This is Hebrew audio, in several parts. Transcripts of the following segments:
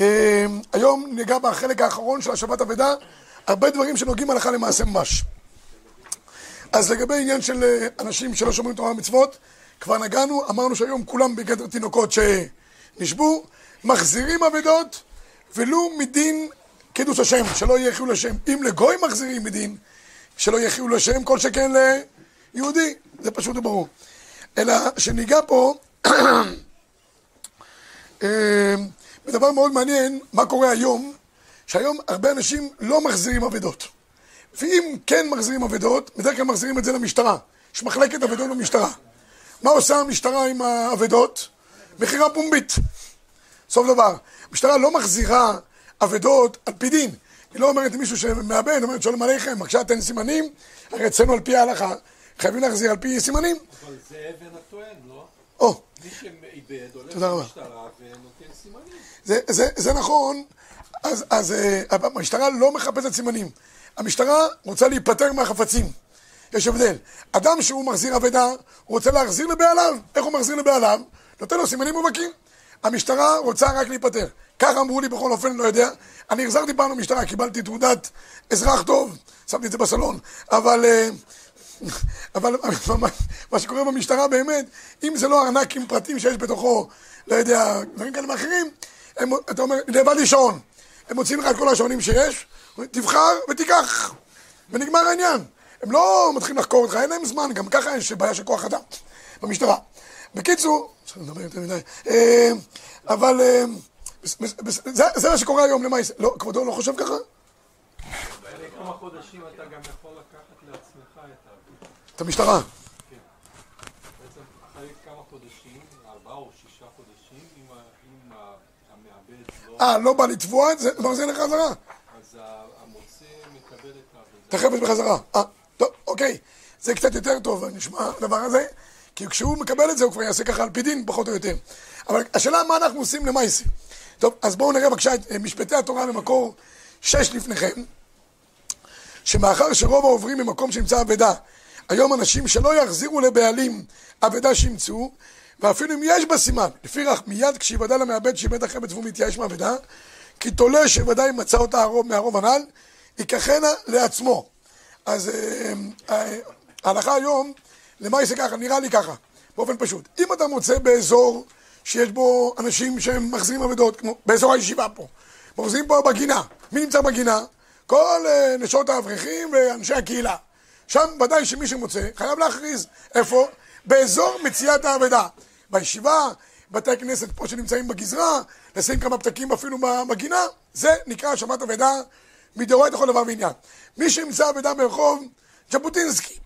אה, היום ניגע בחלק האחרון של השבת אבדה, הרבה דברים שנוגעים הלכה למעשה ממש. אז לגבי עניין של אה, אנשים שלא שומרים תורה ומצוות, כבר נגענו, אמרנו שהיום כולם בגדר תינוקות שנשבו, מחזירים אבדות, ולו מדין קידוש השם, שלא יהיה חילול השם. אם לגוי מחזירים מדין, שלא יהיה חילול השם, כל שכן ליהודי, זה פשוט וברור. אלא שניגע פה בדבר מאוד מעניין, מה קורה היום, שהיום הרבה אנשים לא מחזירים אבדות. ואם כן מחזירים אבדות, בדרך כלל מחזירים את זה למשטרה. יש מחלקת אבדות במשטרה. מה עושה המשטרה עם האבדות? מכירה פומבית. סוף דבר. המשטרה לא מחזירה אבדות על פי דין. היא לא אומרת למישהו שמאבד, היא אומרת שולם עליכם, בבקשה תן סימנים, הרי אצלנו על פי ההלכה חייבים להחזיר על פי סימנים. אבל זה אבן הטוען, לא? או, מי שאיבד הולך. למשטרה ונותן. זה, זה, זה נכון, אז, אז אה, המשטרה לא מחפשת סימנים. המשטרה רוצה להיפטר מהחפצים. יש הבדל. אדם שהוא מחזיר אבדה, הוא רוצה להחזיר לבעליו. איך הוא מחזיר לבעליו? נותן לו סימנים מובהקים. המשטרה רוצה רק להיפטר. ככה אמרו לי בכל אופן, לא יודע. אני החזרתי פעם למשטרה, קיבלתי תעודת אזרח טוב, שמתי את זה בסלון. אבל, אה, אבל מה שקורה במשטרה באמת, אם זה לא ארנק עם פרטים שיש בתוכו, לא יודע, דברים כאלה ואחרים, הם, אתה אומר, לבד לי שעון. הם מוציאים לך את כל השעונים שיש, תבחר ותיקח, ונגמר העניין. הם לא מתחילים לחקור אותך, אין להם זמן, גם ככה יש בעיה של כוח אדם במשטרה. בקיצור, צריך לדבר יותר מדי, אה, אבל אה, זה זה מה שקורה היום למעשה. לא, כבודו לא חושב ככה? כמה חודשים אתה גם יכול לקחת לעצמך את האבן. את המשטרה. בעצם אחרי כמה חודשים, ארבעה או שישה חודשים, אם ה- אם ה- המעבד לא... אה, לא בא לתבוע את זה, לא מחזיר לך חזרה. אז ה- המוצא מקבל את האבן. את בחזרה. אה, טוב, אוקיי. זה קצת יותר טוב, נשמע הדבר הזה. כי כשהוא מקבל את זה, הוא כבר יעשה ככה על פי דין, פחות או יותר. אבל השאלה מה אנחנו עושים למעשה. טוב, אז בואו נראה בבקשה את אה, משפטי התורה במקור שש לפניכם, שמאחר שרוב העוברים במקום שנמצא אבדה, היום אנשים שלא יחזירו לבעלים אבדה שימצאו, ואפילו אם יש בה סימן, לפיכך מיד כשיוודע למעבד שאיבד החפץ והוא מתייאש מאבדה, כי תולה שוודאי מצא אותה הרוב מהרוב הנ"ל, ייקחנה לעצמו. אז אה, אה, ההלכה היום, למעשה ככה, נראה לי ככה, באופן פשוט. אם אתה מוצא באזור שיש בו אנשים שהם מחזירים כמו באזור הישיבה פה, מחזירים פה בגינה, מי נמצא בגינה? כל אה, נשות האברכים ואנשי הקהילה. שם ודאי שמי שמוצא חייב להכריז. איפה? באזור מציאת האבדה. בישיבה, בתי הכנסת פה שנמצאים בגזרה, לשים כמה פתקים אפילו בגינה, זה נקרא השבת אבדה מדאורייתא לכל דבר ועניין. מי שימצא אבדה ברחוב ז'בוטינסקי,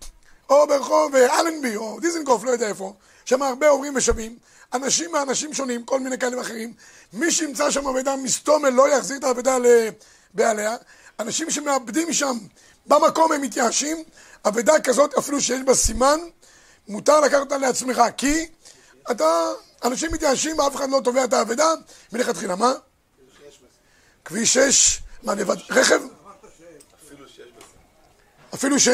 או ברחוב אה, אלנבי, או דיזנגוף, לא יודע איפה, שם הרבה עוברים ושבים, אנשים מאנשים שונים, כל מיני כאלה ואחרים, מי שימצא שם אבדה מסתומל לא יחזיר את האבדה לבעליה, אנשים שמאבדים שם במקום הם מתייאשים, אבדה כזאת אפילו שיש בה סימן, מותר לקחת אותה לעצמך, כי אתה, אנשים מתייאשים ואף אחד לא תובע את האבדה מלכתחילה, מה? כביש 6, מה לבד, רכב? אפילו ש...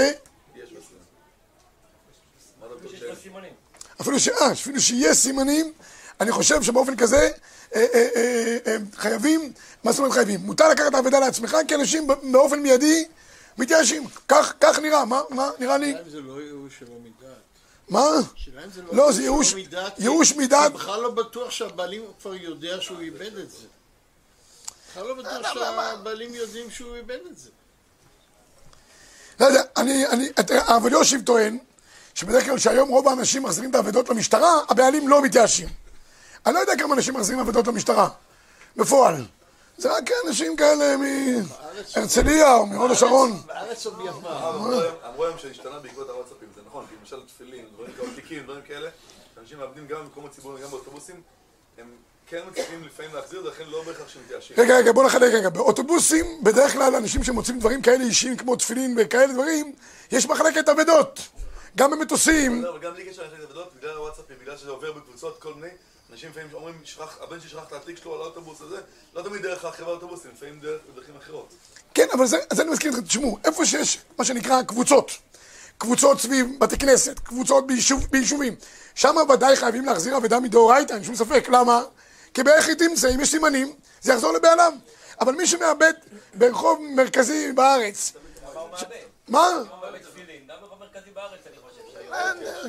חושב? אפילו ש... אה, אפילו שיש סימנים, אני חושב שבאופן כזה אה, אה, אה, חייבים, מה זאת אומרת חייבים? מותר לקחת את האבדה לעצמך, כי אנשים באופן מיידי מתייאשים. כך, כך נראה, מה, מה נראה לי? זה לא ייאוש שלא מדעת. מה? לא לא, זה ייאוש- ייאוש מדעת. כי בכלל לא בטוח שהבעלים כבר יודע שהוא איבד את זה. בכלל לא בטוח שהבעלים יודעים שהוא איבד את זה. לא יודע, אני, אני, הרב אליושיב טוען שבדרך כלל שהיום רוב האנשים מחזירים את האבדות למשטרה, הבעלים לא מתייאשים. אני לא יודע כמה אנשים מחזירים אבדות למשטרה, בפועל. זה רק אנשים כאלה מהרצליה או מהוד השרון. בארץ או ביוון. אמרו היום- שהשתנה בעקבות הוואטסאפים, זה נכון, כי למשל תפילין, דברים כאלה, תיקים, דברים כאלה, שאנשים מאבדים גם במקומות ציבוריים וגם באוטובוסים, הם כן מצליחים לפעמים להחזיר, ולכן לא בהכרח שהם מתייאשים. רגע, רגע, בוא נחלק רגע. באוטובוסים, בדרך כלל אנשים שמוצאים דברים כאלה אישיים כמו תפילין וכאלה דברים, יש מחלקת אבדות. גם במטוסים. אבל גם בלי קשר למחלקת עבודות, בגלל הוואטסאפים, בגלל שזה עובר בקבוצות, כל מיני, אנשים לפעמים אומרים, "שכח- הבן שלי שכח את התיק שלו על האוטובוס הזה, לא תמיד דרך החברה האוטובוסים, לפעמים דרך דרכים אחרות. כן, אבל זה, אז אני מזכיר לכם, תשמעו, איפה שיש מה שנקרא קבוצות, קבוצות סביב בתי כנסת, קבוצות ביישוב, ביישובים, שם ודאי חייבים להחזיר אבדה מדאורייתא, אין שום ספק, למה? כי באיך היא תמצא, אם יש סימנים, זה יחזור לבעליו. אבל מי שמאבד ברחוב מרכזי בארץ, מה?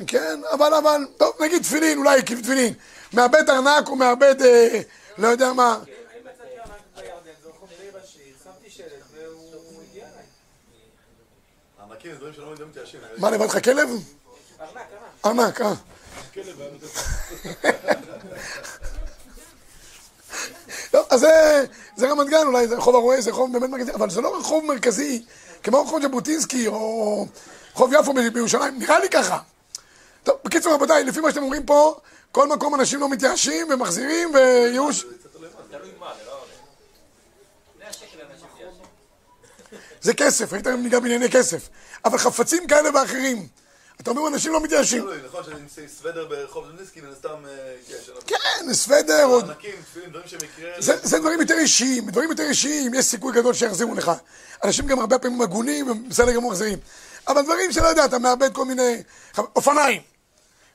כן, אבל, אבל, טוב, נגיד תפילין, אולי תפילין. מאבד ארנק או מאבד, אה, לא יודע מה. לא. מה, לבד לך כלב? ארנק, אה. טוב, אז זה, רמת גן אולי, זה רחוב הרועה, זה רחוב באמת מרכזי, אבל זה לא רחוב מרכזי כמו רחוב ז'בוטינסקי או רחוב יפו בירושלים, נראה לי ככה. טוב, בקיצור רבותיי, לפי מה שאתם אומרים פה, כל מקום אנשים לא מתייאשים ומחזירים וייאוש. זה כסף, היית ניגע בענייני כסף. אבל חפצים כאלה ואחרים, אתה אומר אנשים לא מתייאשים. תלוי, נכון שאני עם סוודר ברחוב ז'ניסקי, מן הסתם, אה. אנחנו- כן, סוודר, עוד ענקים, תפילין, דברים שמקרה... זה, זה דברים יותר אישיים, דברים יותר אישיים, יש סיכוי גדול שיחזירו לך. אנשים גם הרבה פעמים הגונים, הם בסדר גמור מחזירים. אבל דברים שלא יודע, אתה מאבד כל מיני... אופניים.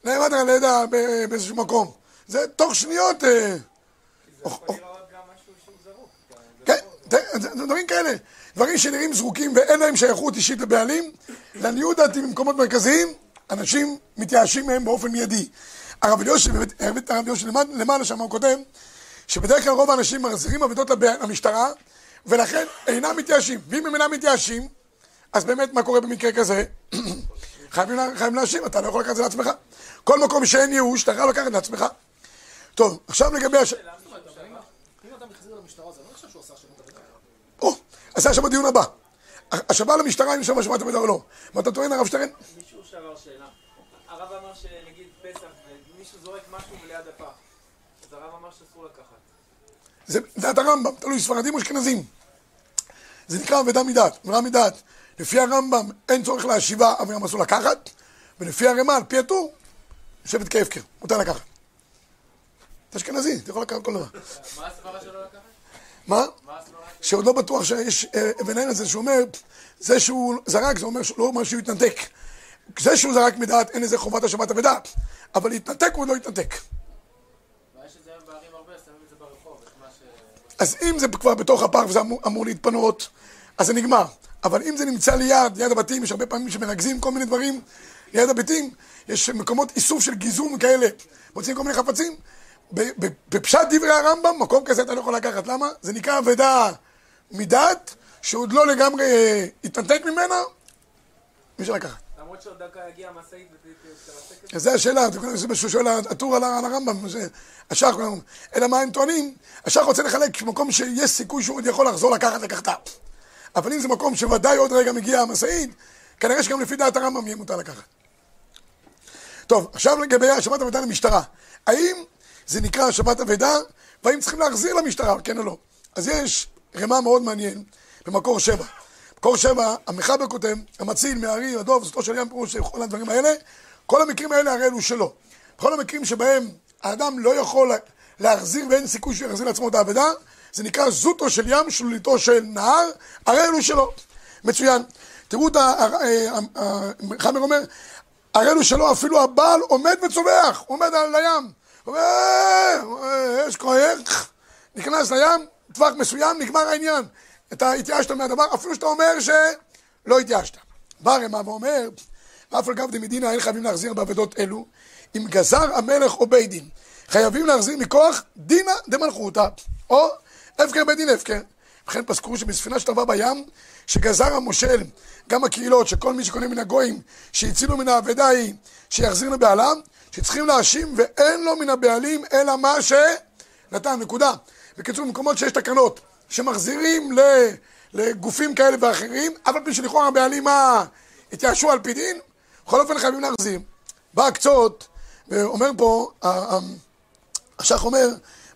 נעמד על ב- באיזשהו מקום. זה תוך שניות... אה, זה יכול לראות גם משהו שהוא זרוק. כן, זה דברים כאלה. דברים שנראים זרוקים ואין להם שייכות אישית לבעלים. לעניות דעתי במקומות מרכזיים, אנשים מתייאשים מהם באופן מיידי. הרב אליושי, באמת, הרב אליושי למעלה, שם הוא כותב, שבדרך כלל רוב האנשים מחזירים עבודות למשטרה, ולכן אינם מתייאשים. ואם הם אינם מתייאשים, אז באמת מה קורה במקרה כזה? חייבים, חייבים להאשים, אתה לא יכול לקחת את זה לעצמך. כל מקום שאין ייאוש, אתה חייב לקחת לעצמך. טוב, עכשיו לגבי הש... זה לא. או, אז זה עכשיו בדיון הבא. השבה למשטרה אם שם שמעת בזה או לא. מה אתה טוען, הרב שטרן? מישהו שאל שאלה. הרב אמר שנגיד פסח ומישהו זורק משהו ליד הפח. אז הרב אמר שאסור לקחת. זה דעת הרמב"ם, תלוי ספרדים או אשכנזים. זה נקרא אבדה מדעת, אבדה מדעת. לפי הרמב"ם אין צורך להשיבה, אבל גם אסור לקחת, ולפי הרמ"א, על פי הטור, יושבת כהפקר, מותר לקחת. אתה אשכנזי, אתה יכול לקחת כל דבר. מה הסברה שלא לקחת? מה? שעוד לא בטוח שיש אה, אבן העין הזה שאומר, זה שהוא זרק, זה אומר, לא אומר שהוא התנתק. זה שהוא זרק מדעת, אין לזה חובת השבת אבדה, אבל להתנתק הוא לא התנתק. זה. אז אם זה כבר בתוך הפארק וזה אמור להתפנות, אז זה נגמר. אבל אם זה נמצא ליד, ליד הבתים, יש הרבה פעמים שמנגזים כל מיני דברים ליד הבתים, יש מקומות איסוף של גיזום כאלה, מוצאים כל מיני חפצים. בפשט דברי הרמב"ם, מקום כזה אתה לא יכול לקחת. למה? זה נקרא אבדה מדעת, שעוד לא לגמרי אה, התנתק ממנה, מי שלקחת. למרות שעוד דקה יגיע המשאית ותרסק את זה. השאלה, זה כל מישהו שואל הטור על הרמב"ם, זה- השח, אלא מה הם טוענים? השח רוצה לחלק מקום שיש סיכוי שהוא עוד יכול לחזור לקחת לקחתה. אבל אם זה מקום שוודאי עוד רגע מגיעה המשאית, כנראה שגם לפי דעת הרמב"ם יהיה מותר לקחת. טוב, עכשיו לגבי השבת אבדה למשטרה. האם זה נקרא השבת אבדה, והאם צריכים להחזיר למשטרה, כן או לא? אז יש רמה מאוד מעניין במקור שבע. מקור שבע, המחבר כותב, המציל, מהארי, הדוב, זאתו של ים פירוש, כל הדברים האלה, כל המקרים האלה הרי אלו שלו. בכל המקרים שבהם האדם לא יכול להחזיר ואין סיכוי שהוא יחזיר לעצמו את האבדה, זה נקרא זוטו של ים, שלוליתו של נהר, הרי אלו שלו. מצוין. תראו את ה... המחבר אומר, הרי אלו שלו אפילו הבעל עומד וצווח, עומד על הים. אומר, "אה, אה, יש כוח, נכנס לים, טווח מסוים, נגמר העניין. אתה התייאשת מהדבר, אפילו שאתה אומר שלא התייאשת. בא הרמ"א ואומר, ואף על גב דמדינה אין חייבים להחזיר באבדות אלו, אם גזר המלך או בית דין, חייבים להחזיר מכוח דינא דמלכותא, או הפקר בית דין הפקר. וכן פסקו שבספינה שטבעה בים, שגזר המושל, גם הקהילות, שכל מי שקונה מן הגויים, שהצילו מן האבדה היא, שיחזיר לבעלם, שצריכים להאשים, ואין לו מן הבעלים אלא מה שנתן, נקודה. בקיצור, במקומות שיש תקנות, שמחזירים לגופים כאלה ואחרים, אף על פי שלכאורה הבעלים התייאשו על פי דין, בכל אופן חייבים להחזיר. בא הקצות, ואומר פה, השח אומר,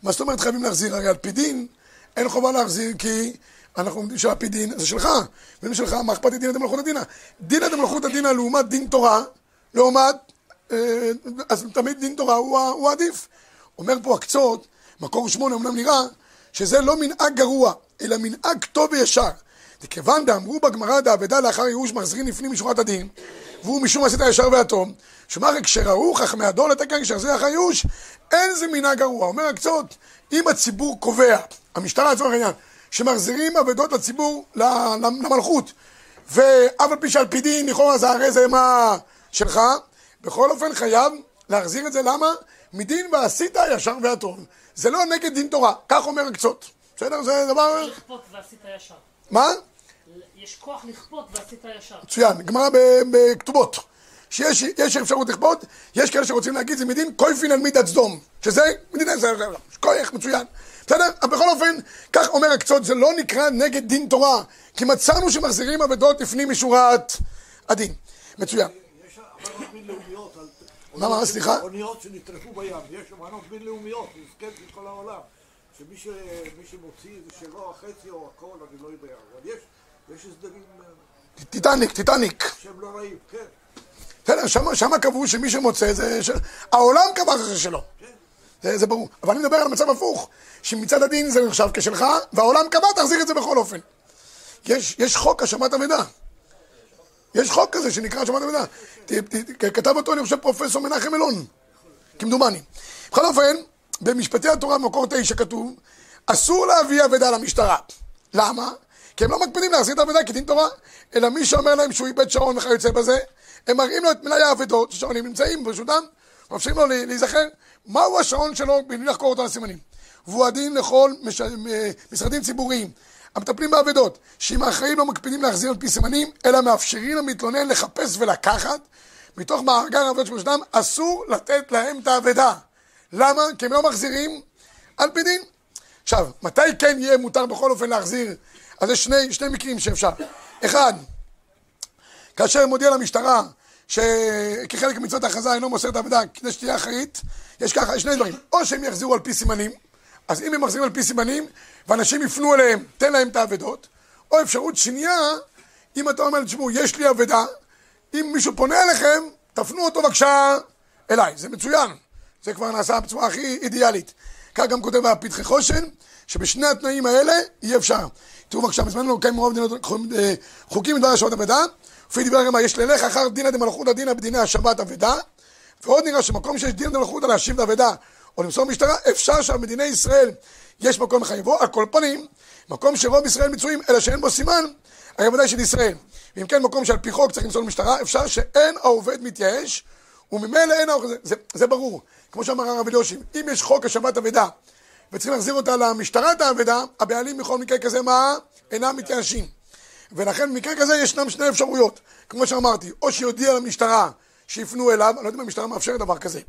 מה זאת אומרת חייבים להחזיר? הרי על פי דין אין חובה להחזיר כי אנחנו יודעים שעל פי דין זה שלך, ואם שלך, מה אכפת לי דינא דמלכותא דינא? דינא דמלכותא דינא לעומת דין תורה, לעומת, אה, אז תמיד דין תורה הוא, הוא עדיף. אומר פה הקצות, מקור שמונה אמנם נראה, שזה לא מנהג גרוע, אלא מנהג טוב וישר. וכיוון דאמרו בגמרא דאבדה לאחר ייאוש מחזירים לפנים משורת הדין, והוא משום עשית הישר והטוב, שמר כשראו חכמי הדור לתקן כשהחזיר אחר ייאוש, אין זה מנהג גרוע. אומר הקצות, אם הציבור קובע המשטרה לצורך העניין, שמחזירים אבדות לציבור, למלכות, ואף על פי שעל פי דין, לכאורה זה הרי זה מה שלך, בכל אופן חייב להחזיר את זה, למה? מדין ועשית הישר והטוב. זה לא נגד דין תורה, כך אומר הקצות. בסדר? זה דבר... לכפות ועשית ישר. מה? יש כוח לכפות ועשית ישר. מצוין, גמרא בכתובות. שיש יש אפשרות לכפות, יש כאלה שרוצים להגיד זה מדין קויפין על מידת סדום, שזה זה זה- כוח, מצוין. בסדר? בכל אופן, כך אומר הקצות, זה לא נקרא נגד דין תורה, כי מצאנו שמחזירים אבדות לפנים משורת הדין. מצוין. יש אמנות בינלאומיות. מה, מה, סליחה? אוניות שנטרפו בים, יש אמנות בינלאומיות, הסכם של כל העולם. שמי שמוציא זה שלו החצי או הכל, אני לא יודע. אבל יש, הסדרים אה, טיטניק, טיטניק. שהם לא רעים, כן. בסדר, שמה, שמה קבעו שמי שמוצא זה. העולם קבע שזה שלו. זה, זה ברור. אבל אני מדבר על מצב הפוך, שמצד הדין זה נחשב כשלך, והעולם קבע, תחזיר את זה בכל אופן. יש, יש חוק השמת אבדה. יש חוק כזה שנקרא השמת אבדה. כתב אותו, אני חושב, פרופסור מנחם אלון, כמדומני. בכל אופן, במשפטי התורה במקור תשע כתוב, אסור להביא אבדה למשטרה. למה? כי הם לא מקפידים להחזיר את האבדה כדין תורה, אלא מי שאומר להם שהוא איבד שעון וכיוצא בזה, הם מראים לו את מלאי האבדות, ששעונים נמצאים ברשותם, מאפשרים לו לה- להיזכר מהו השעון שלו בלי לחקור אותו על הסימנים. והוא הדין לכל מש... מ- משרדים ציבוריים המטפלים באבדות, שאם האחראים לא מקפידים להחזיר על פי סימנים, אלא מאפשרים למתלונן לחפש ולקחת, מתוך מאגר האבדות שברשותם, אסור לתת להם את האבדה. למה? כי הם לא מחזירים על פי דין. עכשיו, מתי כן יהיה מותר בכל אופן להחזיר? אז יש שני, שני מקרים שאפשר. אחד, כאשר מודיע למשטרה שכחלק ממצוות ההכרזה אינו מוסר את האבדה כדי שתהיה אחראית, יש ככה, יש שני דברים. או שהם יחזירו על פי סימנים, אז אם הם מחזירים על פי סימנים, ואנשים יפנו אליהם, תן להם את האבדות, או אפשרות שנייה, אם אתה אומר, תשמעו, יש לי אבדה, אם מישהו פונה אליכם, תפנו אותו בבקשה אליי, זה מצוין. זה כבר נעשה בצורה הכי אידיאלית. כך גם כותב הפתחי חושן, שבשני התנאים האלה אי אפשר. תראו בבקשה, בזמן לא מרוב מדינות אה, חוקים מדבר השבת אבדה, לפי דברי הגמרא, יש ללך אחר דינא דמלכותא דינא בדיני השבת אבדה, ועוד נראה שמקום שיש דינא דמלכותא להשיב את האבדה או למסור משטרה, אפשר שעל מדיני ישראל יש מקום לחייבו, על כל פנים, מקום שרוב ישראל מצויים, אלא שאין בו סימן, הרי ודאי של ישראל. ואם כן, מקום שעל פי חוק צריך למסור למשטרה, אפשר שאין העובד מתייאש, וממילא אין העובד, זה, זה ברור. כמו שאמר הרב אליושיב, אם יש חוק השבת אבדה, וצריכים להחזיר אותה למשטרה את האבדה, הבעלים בכל מקרה כזה מה? אינם מתייאשים. ולכן במקרה כזה ישנם שני אפשרויות. כמו שאמרתי, או שיודיע למשטרה שיפנו אליו, אני לא יודע אם המשטרה מאפשרת דבר כזה.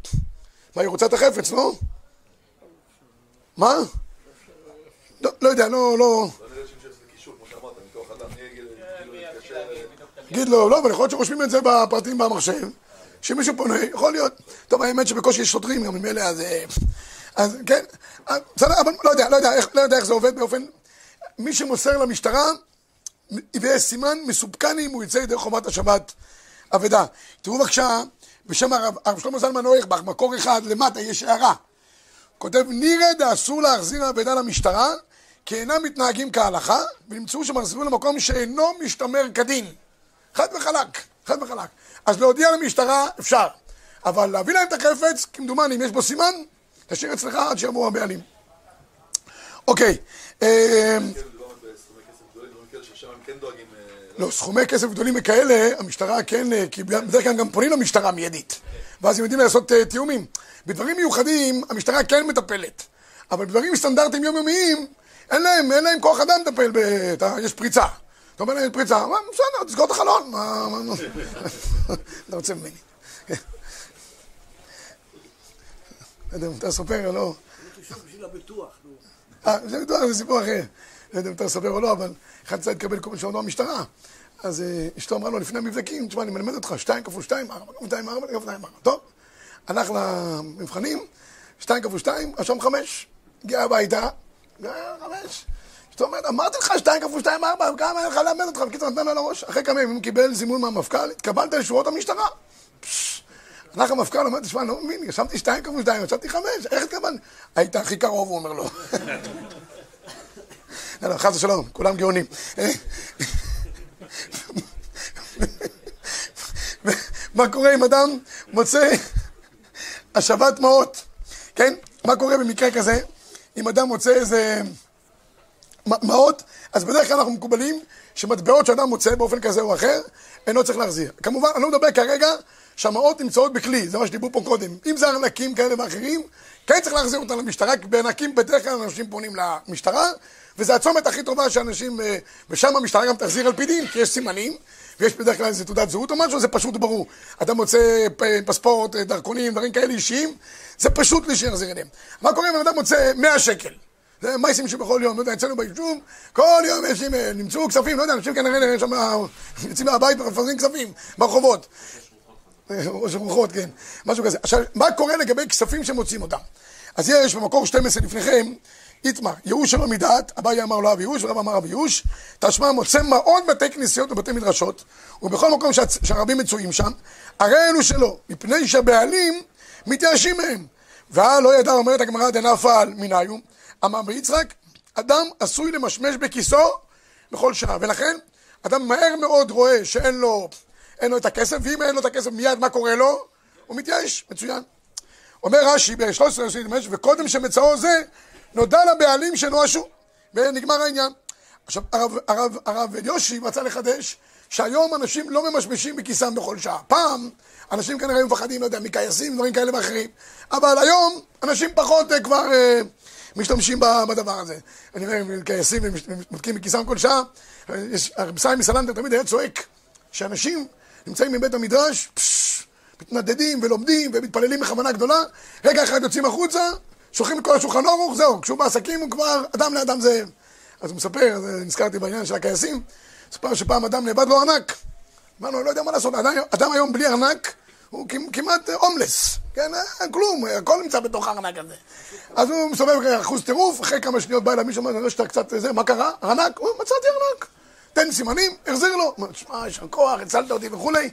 מה, היא רוצה את החפץ, לא? מה? לא, לא יודע, לא, לא... יתקשר...גיד לו, לא, אבל יכול להיות שרושמים את זה בפרטים במחשב, שמישהו פונה, יכול להיות. טוב, האמת שבקושי יש שוטרים גם ממילא, אז... אה, אז כן, אה, בסדר, אבל לא יודע, לא לא יודע איך זה עובד באופן... מי שמוסר למשטרה, יהיה סימן מסופקני אם הוא יצא ידי חובת השבת אבדה. תראו בבקשה, בשם הרב הרב שלמה זלמן אוירבך, מקור אחד למטה יש הערה. כותב נירא דאסור להחזיר האבדה למשטרה, כי אינם מתנהגים כהלכה, ונמצאו שמחזירים למקום שאינו משתמר כדין. חד וחלק, חד וחלק. אז להודיע למשטרה אפשר, אבל להביא להם את החפץ, כמדומני, אם יש בו סימן, תשאיר אצלך עד שיבואו הבעלים. אוקיי, אה, כן, מדובר בסכומי כסף גדולים, דברים כאלה ששם הם כן דואגים... אה, לא, סכומי כסף גדולים וכאלה, המשטרה כן, אה, כי בדרך כלל גם פונים למשטרה מיידית. ואז הם יודעים לעשות אה, תיאומים. בדברים מיוחדים, המשטרה כן מטפלת. אבל בדברים סטנדרטיים יומיומיים, אין להם, אין להם כוח אדם לטפל ב... יש פריצה. אתה אומר להם פריצה, מה, בסדר, תסגור את החלון. מה, מה, מה? אתה רוצה ממני. לא יודע אם אתה סופר או לא. בשביל הביטוח, נו. אה, זה בטוח, זה סיפור אחר. לא יודע אם אתה מספר או לא, אבל אחד צריך לקבל כל מה שאומר המשטרה. אז אה, אשתו אמרה לו לפני המבדקים, תשמע, אני מלמד אותך, שתיים כפול שתיים, ארבע כפול שתיים, ארבע כפול שתיים, ארבע. טוב, הלך למבחנים, שתיים כפול שתיים, רשום חמש. הגיע הביתה, אה, חמש. אשתו אומרת, אמרתי לך שתיים כפול שתיים, ארבע, כמה אין לך ללמד אותך, בקיצור נתן לו על הראש. אחרי כמה ימים קיבל זימון מהמפכ"ל, התקבלת לשורות המשטרה. הלך המפכ"ל, אומר, תשמע, אני לא מבין, רשמתי שתיים כפול שתיים, רשמתי חמש, איך התכוונת? היית הכי קרוב, הוא אומר לו. לא, חס ושלום, כולם גאונים. מה קורה אם אדם מוצא השבת מעות, כן? מה קורה במקרה כזה? אם אדם מוצא איזה מעות, אז בדרך כלל אנחנו מקובלים שמטבעות שאדם מוצא באופן כזה או אחר, אינו צריך להחזיר. כמובן, אני לא מדבר כרגע שהמעות נמצאות בכלי, זה מה שדיברו פה קודם. אם זה ארנקים כאלה ואחרים, כן צריך להחזיר אותם למשטרה, כי בארנקים בדרך כלל אנשים פונים למשטרה, וזה הצומת הכי טובה שאנשים, אה, ושם המשטרה גם תחזיר על פי דין, כי יש סימנים, ויש בדרך כלל איזה תעודת זהות או משהו, זה פשוט ברור. אתה מוצא פ- פספורט, אה, דרכונים, דברים כאלה אישיים, זה פשוט לי שיחזיר אליהם. מה קורה אם אדם מוצא 100 שקל? זה מייסים שבכל יום, לא יודע, אצלנו ביישוב, כל יום יש, אה, נמצאו כספים, לא יודע, אנשים כנראה שם יוצאים מהבית ומפזרים כספים ברחובות. ראש רוחות, כן, משהו כזה. עכשיו, מה קורה לגבי כספים שמוצאים אותם? אז יש במקור 12 לפניכם, איתמר, ייאוש שלא מדעת, אביי אמר לו אבי ייאוש, ורב אמר אבי ייאוש, תשמע מוצא מאוד בתי כנסיות ובתי מדרשות, ובכל מקום שהרבים מצויים שם, הרי אלו שלא, מפני שהבעלים מתייאשים מהם. והלא ידע, אומרת הגמרא, דנפל מניו, אמר ביצחק, אדם עשוי למשמש בכיסו בכל שעה, ולכן אדם מהר מאוד רואה שאין לו, אין לו את הכסף, ואם אין לו את הכסף מיד מה קורה לו? הוא מתייאש, מצוין. אומר רש"י ב-13 25, וקודם שמצאו זה, נודע לבעלים שנואשו, ונגמר העניין. עכשיו, הרב, הרב, הרב יושי רצה לחדש שהיום אנשים לא ממשמשים בכיסם בכל שעה. פעם, אנשים כנראה היו מפחדים, לא יודע, מכייסים, דברים כאלה ואחרים. אבל היום, אנשים פחות אה, כבר אה, משתמשים בדבר הזה. אני רואה, כייסים ומתקים מכיסם כל שעה. יש, הרב סיים מסלנטר תמיד היה צועק שאנשים נמצאים מבית המדרש, פשש, מתנדדים ולומדים ומתפללים בכוונה גדולה, רגע אחד יוצאים החוצה, שולחים את כל השולחן אורוך, זהו, כשהוא בעסקים הוא כבר אדם לאדם זאב. אז הוא מספר, אז נזכרתי בעניין של הכייסים, מספר שפעם אדם נאבד לו ארנק. אמרנו, אני לא יודע מה לעשות, אדם, אדם היום בלי ארנק הוא כמ- כמעט הומלס, כן, אין כלום, הכל נמצא בתוך הארנק הזה. אז הוא מסתובב אחוז טירוף, אחרי כמה שניות בא אליו מישהו, אומר, אני רואה שאתה קצת זה, מה קרה? ארנק? הוא מצאתי ארנק. תן סימנים, החזיר לו. אומר, שמע, יישר כוח, הצלת אותי וכולי.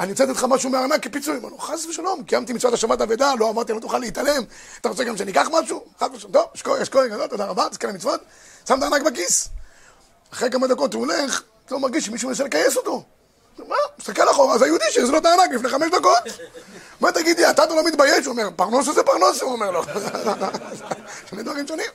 אני רוצה לתת לך משהו מהארנק כפיצוי. אמרנו, חס ושלום, קיימתי מצוות השבת אבדה, לא אמרתי, לא תוכל להתעלם. אתה רוצה גם שאני אקח משהו? חס ושלום. טוב, יש כהן גדול, תודה רבה, תזכה למצוות. שם את הארנק בכיס. אחרי כמה דקות הוא הולך, לא מרגיש שמישהו מנסה לכייס אותו. מה? מסתכל אחורה, זה היהודי שהחזיר לו את הארנק לפני חמש דקות. מה תגידי, אתה לא מתבייש? הוא אומר, פרנוס זה פרנוס, הוא אומר לו. שני דברים שונים.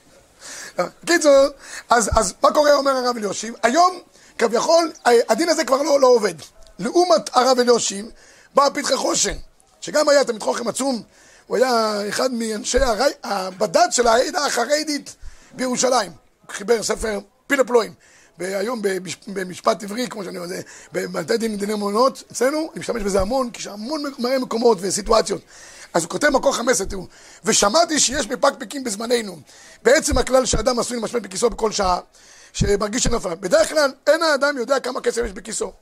קיצור, אז, אז מה קורה, אומר הרב אליושיב? היום, כביכול, הדין הזה כבר לא, לא עובד. לעומת הרב אליושיב, בא פתחי חושן, שגם היה תלמיד חוכם עצום, הוא היה אחד מאנשי הרי, הבד"ץ של העדה החרדית בירושלים. הוא חיבר ספר פיל הפלואים. והיום במש- במשפט עברי, כמו שאני אומר, בבתי דין דיני אמונות, אצלנו, אני משתמש בזה המון, כי יש המון מראה מקומות וסיטואציות. אז הוא כותב מקור 15, תראו, ושמעתי שיש מפקפקים בזמננו. בעצם הכלל שאדם עשוי למשמש בכיסו בכל שעה, שמרגיש שנפל. בדרך כלל אין האדם יודע כמה כסף יש בכיסו.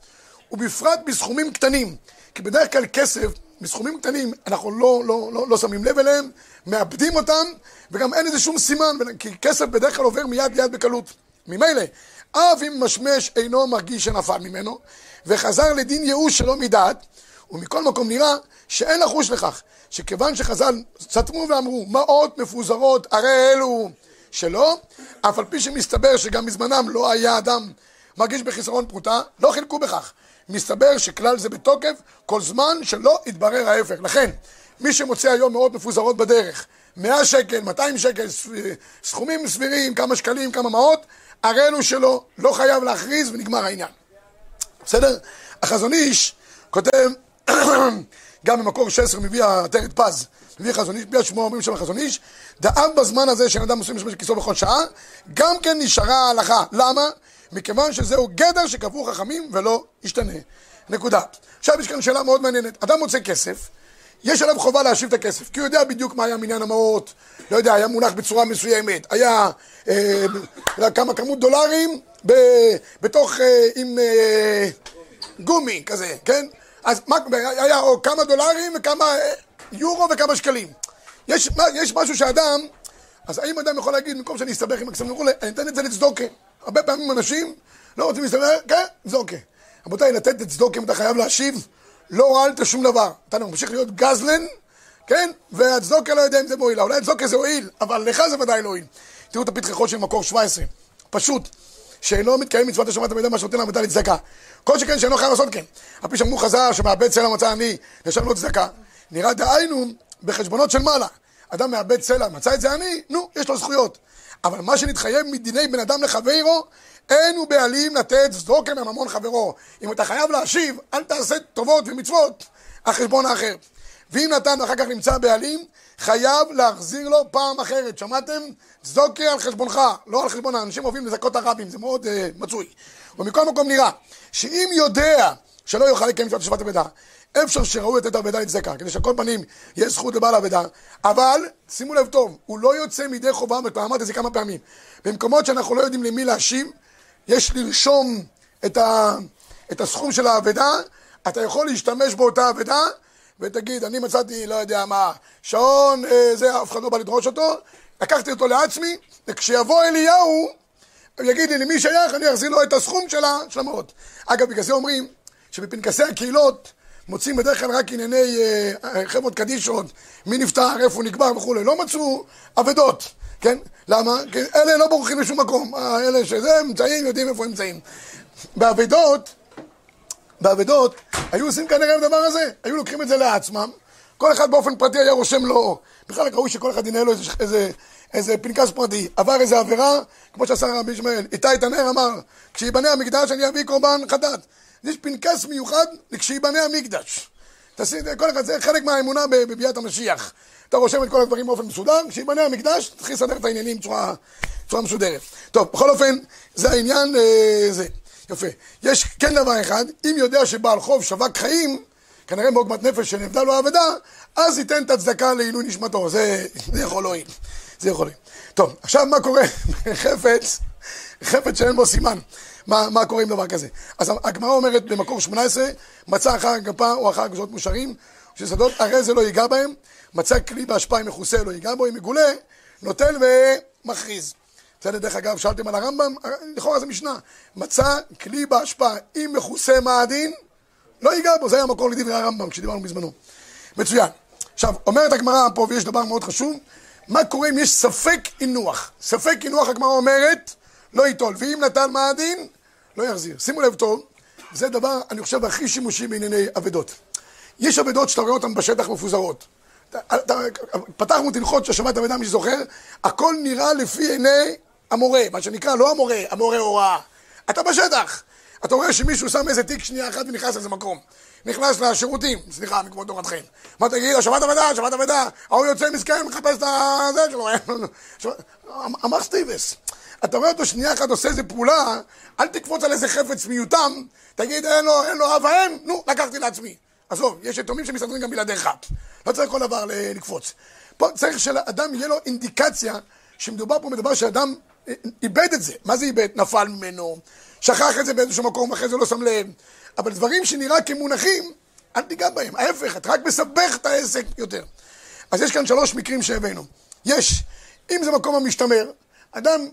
ובפרט בסכומים קטנים. כי בדרך כלל כסף, בסכומים קטנים, אנחנו לא, לא, לא, לא שמים לב אליהם, מאבדים אותם, וגם אין לזה שום סימן, כי כסף בדרך כלל עובר מיד ליד בקלות. ממילא, אף אם משמש אינו מרגיש שנפל ממנו, וחזר לדין ייאוש שלא מדעת, ומכל מקום נראה שאין לחוש לכך, שכיוון שחז"ל סתמו ואמרו, מעות מפוזרות הרי אלו שלא, אף על פי שמסתבר שגם בזמנם לא היה אדם מרגיש בחיסרון פרוטה, לא חילקו בכך. מסתבר שכלל זה בתוקף כל זמן שלא יתברר ההפך. לכן, מי שמוצא היום מאות מפוזרות בדרך, 100 שקל, 200 שקל, סכומים סבירים, כמה שקלים, כמה מעות, הרי אלו שלא, לא חייב להכריז ונגמר העניין. בסדר? החזון איש כותב, גם במקור 16 מביא עטרת פז, מביא חזון איש, בלי השמועה אומרים שם חזון איש, דאב בזמן הזה שאין אדם עושה משמש בכיסו בכל שעה, גם כן נשארה ההלכה. למה? מכיוון שזהו גדר שקבעו חכמים ולא ישתנה. נקודה. עכשיו יש כאן שאלה מאוד מעניינת. אדם מוצא כסף, יש עליו חובה להשיב את הכסף, כי הוא יודע בדיוק מה היה מניין המעות, לא יודע, היה מונח בצורה מסוימת, היה אה, יודע, כמה כמות דולרים ב, בתוך, אה, עם אה, גומי כזה, כן? אז מה, היה או כמה דולרים וכמה אה, יורו וכמה שקלים. יש, יש משהו שאדם, אז האם אדם יכול להגיד, במקום שאני אסתבך עם הכספים וכולי, אני אתן את זה לצדוקה. הרבה פעמים אנשים לא רוצים להסתבך, כן, צדוקה. רבותיי, לתת לצדוקה אם אתה חייב להשיב, לא הועלת שום דבר. אתה ממשיך להיות גזלן, כן? והצדוקה לא יודע אם זה מועיל. אולי הצדוקה זה הועיל, אבל לך זה ודאי לא הועיל. תראו את הפתחי של מקור 17, פשוט. שאינו מתקיים מצוות השבת המידע מה שנותן לעמדה לצדקה. כל שכן שאינו חייב לעשות כן. על פי שאמרו חז"ל שמאבד סלע מצא עני, ישר לו צדקה. נראה דהיינו בחשבונות של מעלה. אדם מאבד סלע, מצא את זה אני, נו, יש לו זכויות. אבל מה שנתחייב מדיני בן אדם לחברו, אין הוא בעלים לתת צדוקה מממון חברו. אם אתה חייב להשיב, אל תעשה טובות ומצוות על חשבון האחר. ואם נתן ואחר כך נמצא בעלים, חייב להחזיר לו פעם אחרת. שמעתם? צדוקה על חשבונך, לא על חשבון האנשים אוהבים לזכות הרבים, זה מאוד uh, מצוי. ומכל מקום נראה, שאם יודע שלא יוכל לקיים מצוות שבת אבדה, אפשר שראוי לתת אבדה לצדקה, כדי שעל כל פנים יש זכות לבעל אבדה, אבל שימו לב טוב, הוא לא יוצא מידי חובה, וכבר אמרתי את זה כמה פעמים. במקומות שאנחנו לא יודעים למי להשיב, יש לרשום את, ה, את הסכום של האבדה, אתה יכול להשתמש באותה אבדה, ותגיד, אני מצאתי, לא יודע מה, שעון, אה, זה, אף אחד לא בא לדרוש אותו, לקחתי אותו לעצמי, וכשיבוא אליהו, הוא יגיד לי למי שייך, אני אחזיר לו את הסכום שלה, של המאות. אגב, בגלל זה אומרים שבפנקסי הקהילות מוצאים בדרך כלל רק ענייני אה, חברות קדישות, מי נפטר, איפה הוא נקבר וכולי, לא מצאו אבדות, כן? למה? כי אלה לא בורחים לשום מקום, אה, אלה שזה, נמצאים, יודעים איפה הם נמצאים. באבדות, באבדות, היו עושים כנראה את הדבר הזה, היו לוקחים את זה לעצמם, כל אחד באופן פרטי היה רושם לו, בכלל ראוי שכל אחד ינהל לו איזה, איזה, איזה פנקס פרטי, עבר איזה עבירה, כמו שעשה רבי ישמעאל, איתי תנר אמר, כשיבנה המקדש אני אביא קורבן חטאת. יש פנקס מיוחד לכשיבנה המקדש. תעשי, כל אחד, זה חלק מהאמונה בביאת המשיח. אתה רושם את כל הדברים באופן מסודר, כשיבנה המקדש, תתחיל לסדר את העניינים בצורה, בצורה מסודרת. טוב, בכל אופן, זה העניין, אה, זה. יפה. יש כן דבר אחד, אם יודע שבעל חוב שווק חיים, כנראה מעוגמת נפש שנאבדה לו האבדה, אז ייתן את הצדקה לעילוי נשמתו. זה, זה יכול להועיל. זה יכול להועיל. טוב, עכשיו מה קורה בחפץ, חפץ שאין בו סימן. מה, מה קורה עם דבר כזה? אז הגמרא אומרת במקור 18, מצא אחר הגפה או אחר גזרות מושרים, ששדות הרי זה לא ייגע בהם, מצא כלי בהשפעה אם מכוסה לא ייגע בו, אם מגולה, נוטל ומכריז. בסדר, דרך אגב, שאלתם על הרמב"ם, לכאורה זה משנה. מצא כלי בהשפעה אם מכוסה מה הדין, לא ייגע בו, זה היה המקור לדברי הרמב"ם כשדיברנו בזמנו. מצוין. עכשיו, אומרת הגמרא פה, ויש דבר מאוד חשוב, מה קורה אם יש ספק אינוח? ספק אינוח, הגמרא אומרת, לא ייטול, ואם נתן מה הדין, לא יחזיר. שימו לב טוב, זה דבר, אני חושב, הכי שימושי בענייני אבדות. יש אבדות שאתה רואה אותן בשטח מפוזרות. פתחנו תלכות ששמעת אבדה, מי שזוכר, הכל נראה לפי עיני המורה, מה שנקרא, לא המורה, המורה הוראה. אתה בשטח. אתה רואה שמישהו שם איזה תיק שנייה אחת ונכנס לאיזה מקום. נכנס לשירותים, סליחה, מכבוד תורתכם. מה תגיד, שמעת אבדה, שמעת אבדה, ההוא יוצא מסכן, מחפש את הזה שלו. אמר סטיבס. אתה רואה אותו שנייה אחת עושה איזה פעולה, אל תקפוץ על איזה חפץ מיותם, תגיד אין לו, אין לו אב ואם, נו, לקחתי לעצמי. עזוב, יש יתומים שמסתדרים גם בלעדיך. לא צריך כל דבר לקפוץ. פה צריך שלאדם יהיה לו אינדיקציה שמדובר פה בדבר שאדם אה, איבד את זה. מה זה איבד? נפל ממנו, שכח את זה באיזשהו מקום, אחרי זה לא שם לב. אבל דברים שנראה כמונחים, אל תיגע בהם. ההפך, אתה רק מסבך את העסק יותר. אז יש כאן שלוש מקרים שהבאנו. יש, אם זה מקום המשתמר, אדם,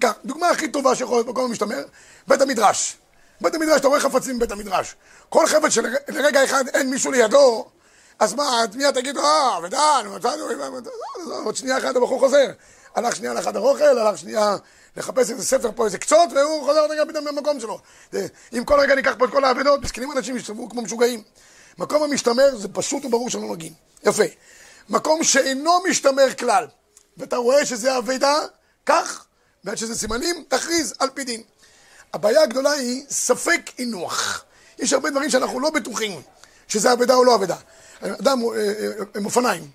כך, דוגמה הכי טובה שיכול להיות מקום המשתמר, בית המדרש. בית המדרש, אתה רואה חפצים בבית המדרש. כל חפץ שלרגע אחד אין מישהו לידו, אז מה, מיד תגיד, אה, ודן, עוד שנייה אחת הבחור חוזר. הלך שנייה לחדר אוכל, הלך שנייה לחפש איזה ספר פה, איזה קצות, והוא חוזר רגע פתאום למקום שלו. אם כל רגע ניקח פה את כל האבדות, מסכנים אנשים יסתובבו כמו משוגעים. מקום המשתמר זה פשוט וברור שלא נוגעים. יפה. מקום שאינו משתמר כלל, ואתה רואה שזה אבדה, כך, ועד שזה סימנים, תכריז על פי דין. הבעיה הגדולה היא ספק אינוח. יש הרבה דברים שאנחנו לא בטוחים שזה אבדה או לא אבדה. אדם אה, אה, עם אופניים,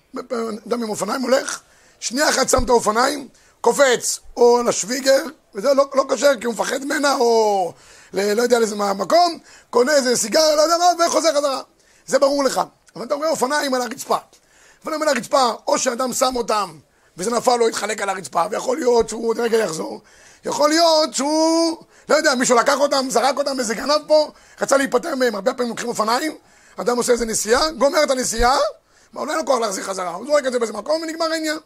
אדם עם אופניים הולך, שנייה אחת שם את האופניים, קופץ או לשוויגר, וזה לא, לא כשר כי הוא מפחד ממנה, או ל, לא יודע לאיזה מקום, קונה איזה סיגר, לא יודע מה, וחוזר חזרה. זה ברור לך. אבל אתה רואה אופניים על הרצפה. אופניים על הרצפה, או שאדם שם אותם וזה נפל לו, התחלק על הרצפה, ויכול להיות שהוא עוד רגע יחזור. יכול להיות שהוא, לא יודע, מישהו לקח אותם, זרק אותם, איזה גנב פה, רצה להיפטר מהם, הרבה פעמים לוקחים אופניים, אדם עושה איזה נסיעה, גומר את הנסיעה, אבל אין לו כוח להחזיר חזרה, הוא זורק את זה באיזה מקום ונגמר העניין.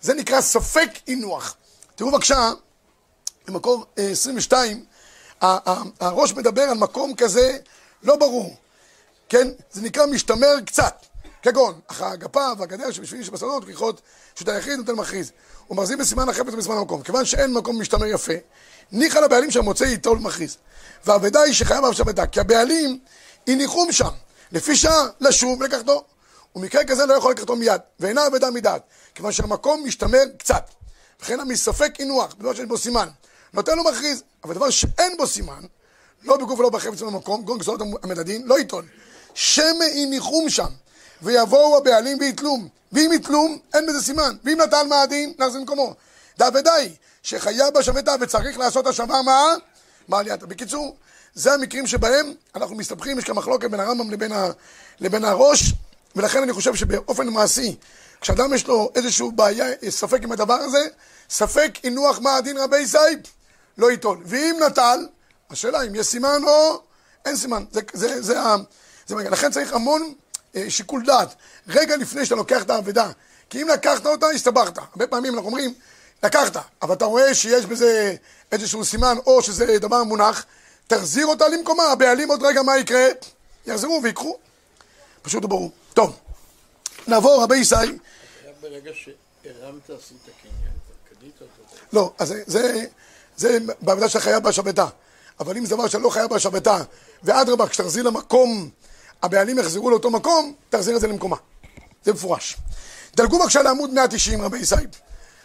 זה נקרא ספק אינוח. תראו בבקשה, במקור 22, הראש מדבר על מקום כזה לא ברור, כן? זה נקרא משתמר קצת. כגון, אחר הגפה והגדר שבשביל שבשדות וכיחות פשוט היחיד נותן מכריז. הוא מחזיר בסימן החפץ ובסימן המקום. כיוון שאין מקום משתמר יפה, ניחא לבעלים שהמוצא ייטול מכריז. והאבדה היא שחייב אף שבתה, כי הבעלים הניחום שם, לפי שעה לשוב ולקחתו. ומקרה כזה לא יכול לקחתו מיד, ואינה אבדה מדעת, כיוון שהמקום משתמר קצת. וכן מספק אינוח, בדבר שיש בו סימן. נותן לו מכריז, אבל דבר שאין בו סימן, לא בגוף ולא בחפץ במקום, גון גזרות המדדין, לא ייטול. שמא אם ניחום שם, ויבואו הבעלים ויתלום, ואם יתלום, אין בזה סימן, ואם נטל מאדים, נחזיר למקומו. דא ודאי, שחייב בשבתה וצריך לעשות השבה מה? מה עלייתה. בקיצור, זה המקרים שבהם אנחנו מסתבכים, יש כאן מחלוקת בין הרמב"ם לבין, ה, לבין הראש, ולכן אני חושב שבאופן מעשי, כשאדם יש לו איזושהי בעיה, ספק עם הדבר הזה, ספק הינוח מה הדין רבי סייב, לא ייטול. ואם נטל, השאלה אם יש סימן או אין סימן. זה, זה, זה, זה, זה, לכן צריך המון אה, שיקול דעת, רגע לפני שאתה לוקח את האבדה. כי אם לקחת אותה, הסתבכת. הרבה פעמים אנחנו אומרים, לקחת, אבל אתה רואה שיש בזה איזשהו סימן, או שזה דבר מונח, תחזיר אותה למקומה, הבעלים עוד רגע מה יקרה? יחזרו ויקחו. פשוט וברור. טוב, נעבור רבי ישי. ברגע שהרמת עשית קניין, קנית אותו. לא, אז זה, זה, בעבודה שאתה חייב בהשבתה. אבל אם זה דבר שלא חייב בהשבתה, ואדרבה, כשתחזיר למקום, הבעלים יחזרו לאותו מקום, תחזיר את זה למקומה. זה מפורש. דלגו בבקשה לעמוד 190, רבי ישי.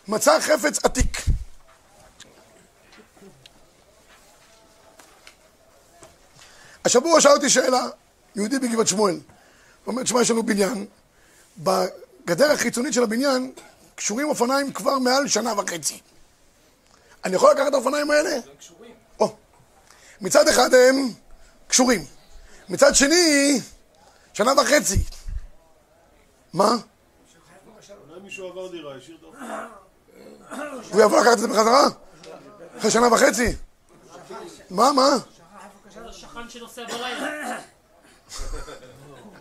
מצא חפץ עתיק. השבוע שאל אותי שאלה, יהודי בגבעת שמואל. הוא אומר, תשמע, יש לנו בניין, בגדר החיצונית של הבניין קשורים אופניים כבר מעל שנה וחצי. אני יכול לקחת את האופניים האלה? הם קשורים. או. מצד אחד הם קשורים. מצד שני, שנה וחצי. מה? הוא יבוא לקחת את זה בחזרה? אחרי שנה וחצי? מה, מה? זה השכן שנוסע בלילה.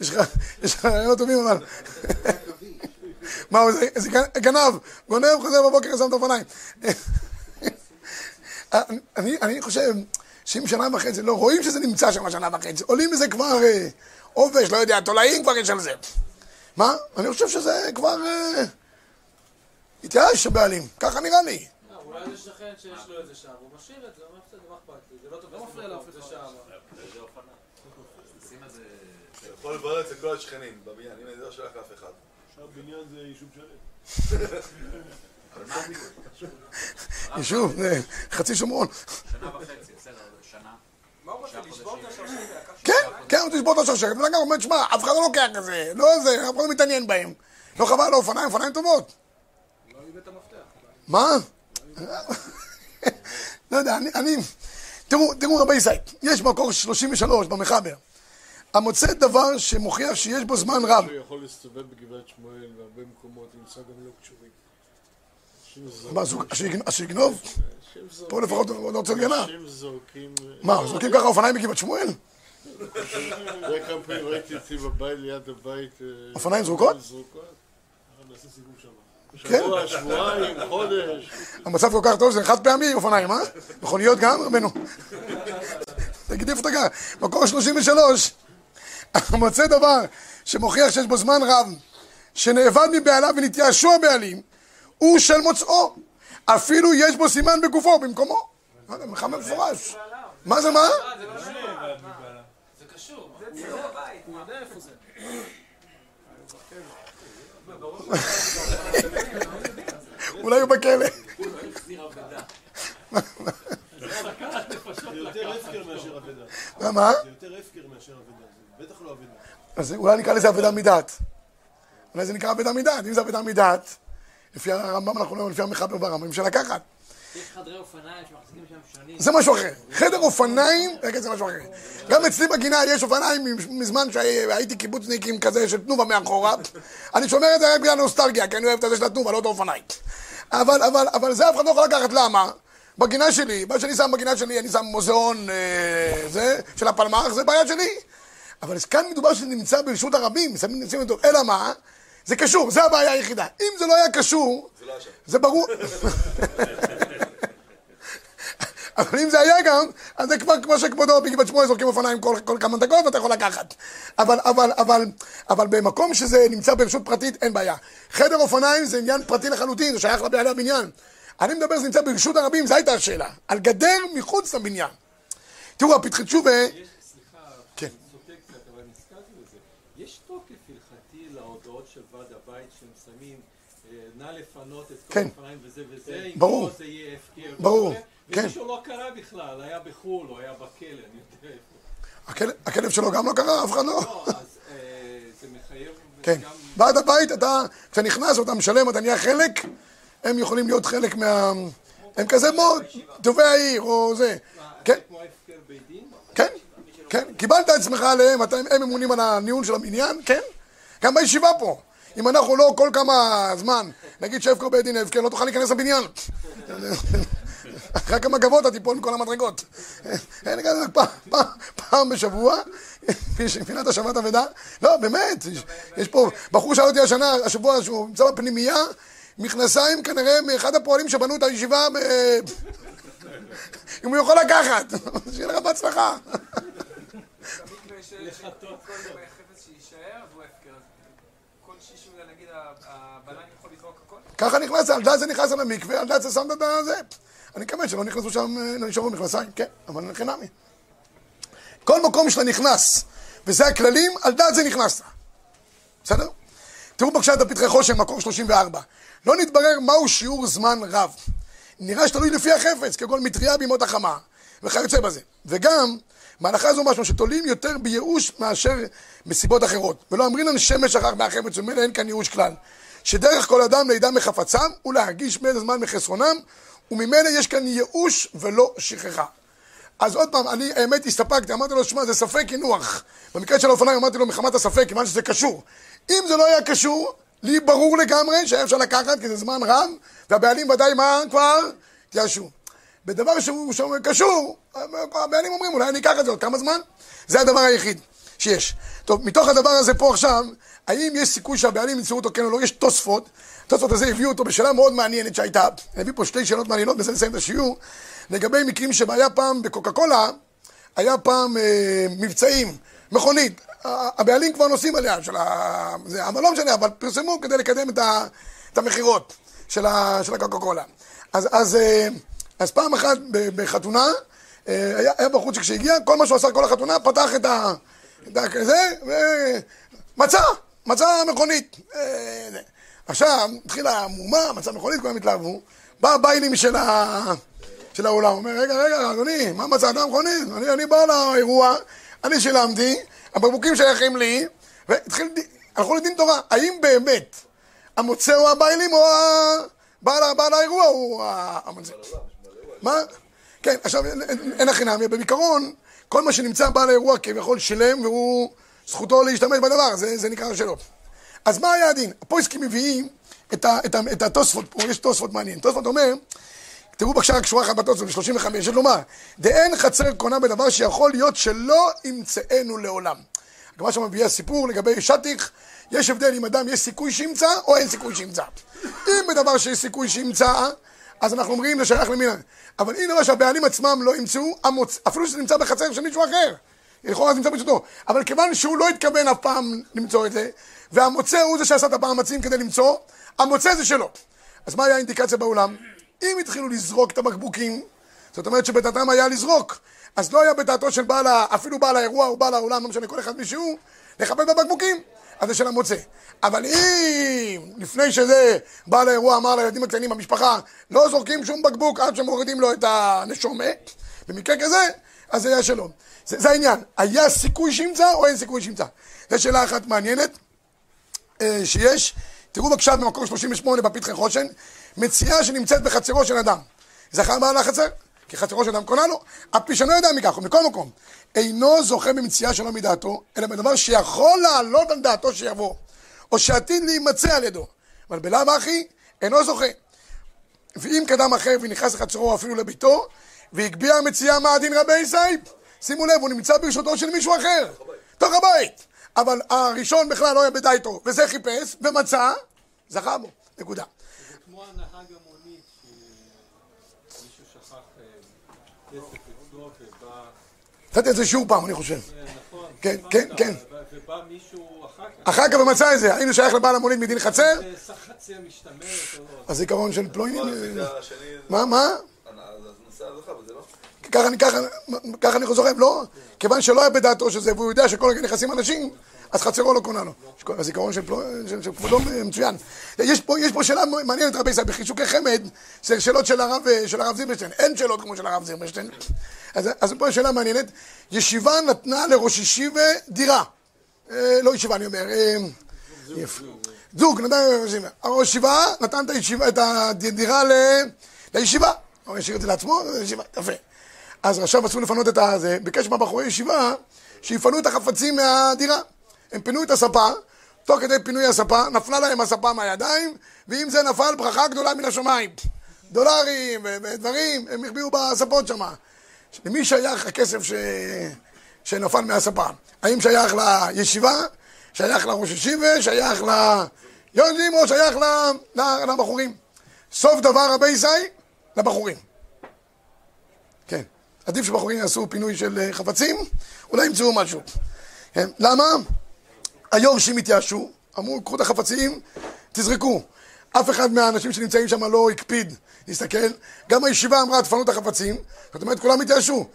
יש לך יש לך רעיונות טובים אבל. מה הוא, זה- זה גנ- גנב, גונב, חוזר בבוקר, שם את האופניים. אני, אני חושב שאם שנה וחצי, לא, רואים שזה נמצא שם שנה וחצי, עולים מזה כבר אה, עובש, לא יודע, תולעים כבר יש על זה. מה? אני חושב שזה כבר אה, התייאש הבעלים, ככה נראה לי. אה, אולי זה שכן שיש לו איזה שער, הוא משאיר את זה, הוא אומר בסדר, מה אכפת לי? זה לא טוב, לא מפריע לאף אחד. שער. אתה יכול לברר אצל כל השכנים בבניין, הנה זה לא שלח לאף אחד. עכשיו בניין זה יישוב שלם. יישוב, זה חצי שומרון. שנה וחצי, בסדר, שנה. את? כן, כן, הוא תשבור את השרשרת, ולגמרי אומר, תשמע, אף אחד לא לוקח את זה, לא זה, אף אחד לא מתעניין בהם. לא חבל על האופניים, אופניים טובות. לא את. מה? לא יודע, אני, אני... תראו, תראו רבי ישי, יש מקור 33 במחבר. המוצא דבר שמוכיח שיש בו זמן רב. הוא יכול להסתובב בגבעת שמואל והרבה מקומות, נמצא גם לא קשורים. מה, שיגנוב? פה לפחות הוא לא רוצה לגנב. אנשים זורקים... מה, זורקים ככה אופניים בגבעת שמואל? יודע כמה פעמים ראיתי אצלי בבית, ליד הבית... אה, אופניים זרוקות? שם. כן. שבוע, שבועיים, חודש. המצב כל כך טוב, זה חד פעמי אופניים, אה? מכוניות גם, רבנו? תגידי איפה אתה גר. מקור 33, מוצא דבר שמוכיח שיש בו זמן רב, שנאבד מבעליו ונתייאשו הבעלים, הוא של מוצאו. אפילו יש בו סימן בגופו, במקומו. מה זה, מחמם מפורש. מה זה, מה? זה לא קשור. זה קשור. זה ציור הבית. הוא יודע איפה זה. אולי הוא בכלא. זה יותר הפקר מאשר אבדה. מה, מה? זה יותר הפקר מאשר אבדה. בטח לא אבדה. אז אולי נקרא לזה אבדה מדעת. אולי זה נקרא אבדה מדעת. אם זה אבדה מדעת, לפי הרמב"ם אנחנו לא, לפי המחבר ברמב"ם, אפשר לקחת. יש חדרי אופניים שמחזיקים שם שנים. זה משהו אחר. חדר אופניים, רגע, זה משהו אחר. גם אצלי בגינה יש אופניים מזמן שהייתי קיבוצניק עם כזה של תנובה מאחורה. אני שומר את זה רק בגלל נוסטלגיה, כי אני אוהב את זה של התנובה, לא את האופניים. אבל, אבל, אבל זה אף אחד לא יכול לקחת, למה? בגינה שלי, מה שאני שם בגינה שלי, אני שם מוזיאון, אה, זה, של הפלמ"ח, זה בעיה שלי. אבל כאן מדובר שזה נמצא ברשות הרבים, שמים נמצאים אותו, אלא מה? זה קשור, זה הבעיה היחידה. אם זה לא היה קשור, זה לא. זה ברור. אבל אם זה היה גם, אז זה כבר כמו שכבודו בגבעת שמואל זורקים אופניים כל, כל כמה דקות ואתה יכול לקחת. אבל, אבל, אבל, אבל במקום שזה נמצא ברשות פרטית, אין בעיה. חדר אופניים זה עניין פרטי לחלוטין, זה שייך לבעלי הבניין. אני מדבר, זה נמצא ברשות הרבים, זו הייתה השאלה. על גדר מחוץ לבניין. תראו, הפתחי תשובה... יש, סליחה, כן. סוטה קצת, אבל נזכרתי בזה. הודעות של ועד הבית שהם שמים אה, נא לפנות את כל כן. הפריים וזה וזה, אם. לא זה יהיה הפקר. ברור. כן. ומישהו לא קרא בכלל, היה בחו"ל, או היה בכלא, אני יודע איפה. הכלב- שלו גם לא קרה, אף אחד לא. לא, אז אה, זה מחייב כן. ועד הבית, אתה, כשאתה נכנס ואתה משלם, אתה נהיה חלק, הם יכולים להיות חלק מה... הם כזה מאוד, טובי העיר, או זה. כן? כן, כן. קיבלת עצמך עליהם, הם ממונים על הניהול של המניין, כן. גם בישיבה פה. אם אנחנו לא כל כמה זמן, נגיד שהפקר בית דין הפקר, לא תוכל להיכנס לבניין. אחרי כמה גבות אתה תיפול מכל המדרגות. אין כזה, פעם- בשבוע, פינת השבת אבדה. לא, באמת, יש- פה, בחור שאל אותי השנה, השבוע, שהוא נמצא בפנימייה, מכנסיים כנראה מאחד הפועלים שבנו את הישיבה, ב- אם הוא יכול לקחת, שיהיה לך בהצלחה. של כל חפץ ככה נכנס, על דעת זה נכנס על המקווה, על דעת זה שם את הזה. אני מקווה שלא נכנסו שם, אה, לא נשארו מכנסיים, כן, אבל חינמי. כל מקום שאתה נכנס, וזה הכללים, על דעת זה נכנסת. בסדר? תראו בבקשה את הפתחי חושן, מקור 34. לא נתברר מהו שיעור זמן רב. נראה שתלוי לפי החפץ, כגון מטריה בימות החמה, וכיוצא בזה. וגם, מהלכה זו משמע שתולים יותר בייאוש מאשר מסיבות אחרות. ולא אמרינן שמש אחר מהחפץ, וממילא אין כאן ייאוש כלל. שדרך כל אדם לידע מחפצם, ולהרגיש מאיזה זמן מחסרונם, וממילא יש כאן ייאוש ולא שכחה. אז עוד פעם, אני האמת הסתפקתי, אמרתי לו, שמע, זה ספק קינוח. במקרה של האופניים אמרתי לו, מחמת הספק, כיוון שזה קשור. אם זה לא היה קשור, לי ברור לגמרי שהיה אפשר לקחת, כי זה זמן רב, והבעלים ודאי מה כבר? התייאשו. בדבר שהוא שהוא קשור, הבעלים אומרים, אולי אני אקח את זה עוד כמה זמן? זה הדבר היחיד שיש. טוב, מתוך הדבר הזה פה עכשיו, האם יש סיכוי שהבעלים ימצאו אותו כן או לא? יש תוספות. התוספות הזה הביאו אותו בשאלה מאוד מעניינת שהייתה. הביא פה שתי שאלות מעניינות, בזה נסיים את השיעור. לגבי מקרים שהיה פעם בקוקה קולה, היה פעם אה, מבצעים, מכונית, הבעלים כבר נוסעים עליה, של ה... זה, אבל לא משנה, אבל פרסמו כדי לקדם את, ה... את המכירות של, ה... של הקוקה קולה. אז, אז, אה, אז פעם אחת בחתונה, אה, היה, היה בחור שכשהגיע, כל מה שהוא עשה כל החתונה, פתח את ה... את. זה, ומצא, מצא מכונית. אה. עכשיו, התחילה המהומה, מצא מכונית, כולם התלהבו, בא הביילים של ה... של האולם, אומר, רגע, רגע, אדוני, מה מצאת מכונית? אני, אני בא לאירוע, אני שילמתי, הבקבוקים שייכים לי, והתחיל, הלכו לדין תורה. האם באמת המוצא הוא הביילים או ה- בעל, האירוע הוא המוצא? מה? כן, עכשיו, אין- הכי נמי, בעיקרון, כל מה שנמצא בעל האירוע כביכול שילם, והוא, זכותו להשתמש בדבר, זה, זה נקרא שלו. אז מה היה הדין? הפויסקים מביאים את, ה, את, ה, את התוספות פה, יש תוספות מעניין. תוספות אומר, תראו בבקשה רק שורה אחת בתוספות, ב-35, יש לומר, דאין חצר קונה בדבר שיכול להיות שלא ימצאנו לעולם. הגמרא שם מביאה סיפור לגבי שטיח, יש הבדל אם אדם יש סיכוי שימצא או אין סיכוי שימצא. אם בדבר שיש סיכוי שימצא, אז אנחנו אומרים זה שייך למין. אבל אם דבר שהבעלים עצמם לא ימצאו, המוצ... אפילו שזה נמצא בחצר של מישהו אחר, לכאורה זה נמצא ברשותו. אבל כיוון שהוא לא התכוון אף פעם למצוא את זה, והמוצא הוא זה שעשה את המאמצים כדי למצוא, המוצא זה שלו. אז מה היה האינדיקציה בעולם? אם התחילו לזרוק את הבקבוקים, זאת אומרת שבדעתם היה לזרוק, אז לא היה בדעתו של בעל, אפילו בעל האירוע או בעל האולם, לא משנה כל אחד מישהו, לכבד בבקבוקים, אז זה של המוצא. אבל אם לפני שזה בעל האירוע אמר לילדים הקטנים במשפחה, לא זורקים שום בקבוק עד שמורידים לו את הנשומת, במקרה כזה, אז זה היה שלו. זה, זה העניין, היה סיכוי שימצא או אין סיכוי שימצא? זו שאלה אחת מעניינת. אה, שיש, תראו בבקשה במקור 38 בפתחי חושן, מציאה שנמצאת בחצרו של אדם. זכר בעל החצר? כי חצרו של אדם קונה לו, אף פי שאינו יודע מכך, ומכל מקום, אינו זוכה במציאה שלא מדעתו, אלא בדבר שיכול לעלות על דעתו שיבוא, או שעתיד להימצא על ידו. אבל בלאו הכי, אינו זוכה. ואם קדם אחר ונכנס לחצרו אפילו לביתו, והגביה המציאה מה הדין רבי סייב, שימו לב, הוא נמצא ברשותו של מישהו אחר, תוך הבית. אבל הראשון בכלל לא היה בידיעתו, וזה חיפש, ומצא, זכה בו, נקודה. זה כמו הנהג המונית, שמישהו שכח אה, כסף אצלו ובא... נתתי את זה שיעור פעם, אני חושב. אה, נכון. כן, כן, כן. ובא מישהו אחר כך. אחר כך ומצא את זה, האם הוא שייך לבעל המונית מדין חצר? אה, לא. הזיכרון של פלוינים? מה, מה? וזה לא... ככה אני, ככה, ככה אני זוכר, לא? כיוון שלא היה בדעתו שזה, והוא יודע שכל רגע נכנסים אנשים, אז חצרו לא קונה לו. הזיכרון של כבודו מצוין. יש פה, שאלה מעניינת, רבי ישראל, בחישוקי חמד, זה שאלות של הרב, של הרב זילברשטיין. אין שאלות כמו של הרב זילברשטיין. אז, פה שאלה מעניינת. ישיבה נתנה לראש ישיבה דירה. אה, לא ישיבה, אני אומר. אה, זוג, נתן לישיבה. הראש ישיבה נתן את, הדירה. לישיבה. הוא השאיר את זה לעצמו, לישיבה, יפה. אז עכשיו אסור לפנות את הזה, ביקש מהבחורי ישיבה שיפנו את החפצים מהדירה. הם פינו את הספה, תוך כדי פינוי הספה, נפלה להם הספה מהידיים, ועם זה נפל ברכה גדולה מן השמיים. דולרים ודברים, הם החביאו בספות שם. למי שייך הכסף ש... שנפל מהספה? האם שייך לישיבה? שייך לראש ישיבה? שייך ליונג'ים או שייך ל- ל- לבחורים? סוף דבר רבי זי, לבחורים. כן. עדיף שבחורים יעשו פינוי של אה, חפצים, אולי ימצאו משהו. כן. למה? היורשים התייאשו, אמרו, קחו את החפצים, תזרקו. אף אחד מהאנשים שנמצאים שם לא הקפיד להסתכל. גם הישיבה אמרה, תפנו את החפצים. זאת אומרת, כולם התייאשו.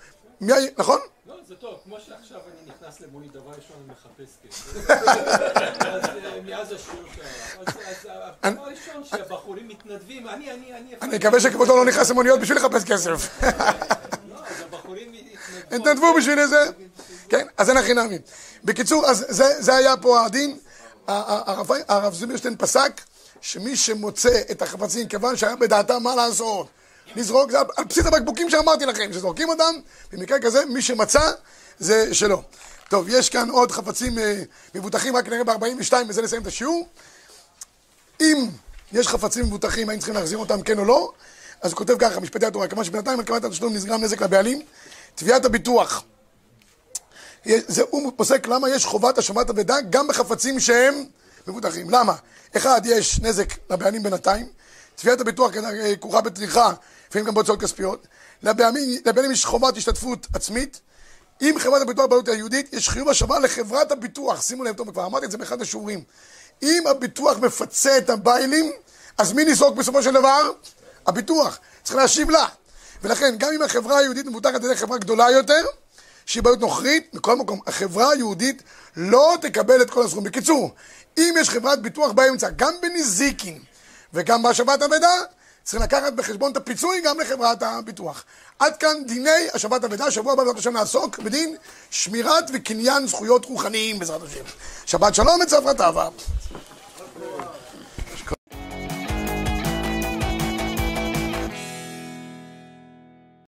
מי... נכון? לא, זה טוב, כמו שעכשיו אני נכנס למונית, דבר ראשון אני מחפש כסף. אז אה, מאז השיעור שהיה. אז אז הדבר הראשון שהבחורים מתנדבים, אני, אני, אני... אני מקווה שכבודו לא נכנס למוניות בשביל לחפש כסף. התנדבו. בשביל זה. כן, אז אין הכי נמי. בקיצור, אז זה, זה היה פה הדין. הרב, זילברשטיין פסק שמי שמוצא את החפצים, כיוון שהיה בדעתם מה לעשות, לזרוק, זה על- בסיס הבקבוקים שאמרתי לכם, שזורקים אותם, במקרה כזה, מי שמצא, זה שלו. טוב, יש כאן עוד חפצים אה, מבוטחים, רק נראה ב-42, בזה נסיים את השיעור. אם יש חפצים מבוטחים, האם צריכים להחזיר אותם, כן או לא? אז הוא כותב ככה, משפטי התורה, כיוון שבינתיים קבלת התשלום נגרם נזק לבעלים, תביעת הביטוח. זה, הוא פוסק למה יש חובת השבת אבדה גם בחפצים שהם מבוטחים. למה? אחד, יש נזק לבעלים בינתיים, תביעת הביטוח אה, כרוכה בטריחה, לפעמים גם בהוצאות כספיות. לבעלים, לבעלים יש חובת השתתפות עצמית. אם חברת הביטוח בעלות היהודית, יש חיוב השבה לחברת הביטוח. שימו לב טוב, כבר אמרתי את זה באחד השיעורים. אם הביטוח מפצה את הביילים, אז מי ניזוק בסופו של דבר? הביטוח. צריך להשיב לה. ולכן, גם אם החברה היהודית מבוטחת על ידי חברה גדולה יותר, שהיא בעלות נוכרית, מכל מקום, החברה היהודית לא תקבל את כל הסכום. בקיצור, אם יש חברת ביטוח באמצע, גם בנזיקין וגם בהשבת אבדה, צריך לקחת בחשבון את הפיצוי גם לחברת הביטוח. עד כאן דיני השבת אבדה, שבוע הבא בעזרת השם נעסוק בדין שמירת וקניין זכויות רוחניים בעזרת השם. שבת שלום וצפרא טבא.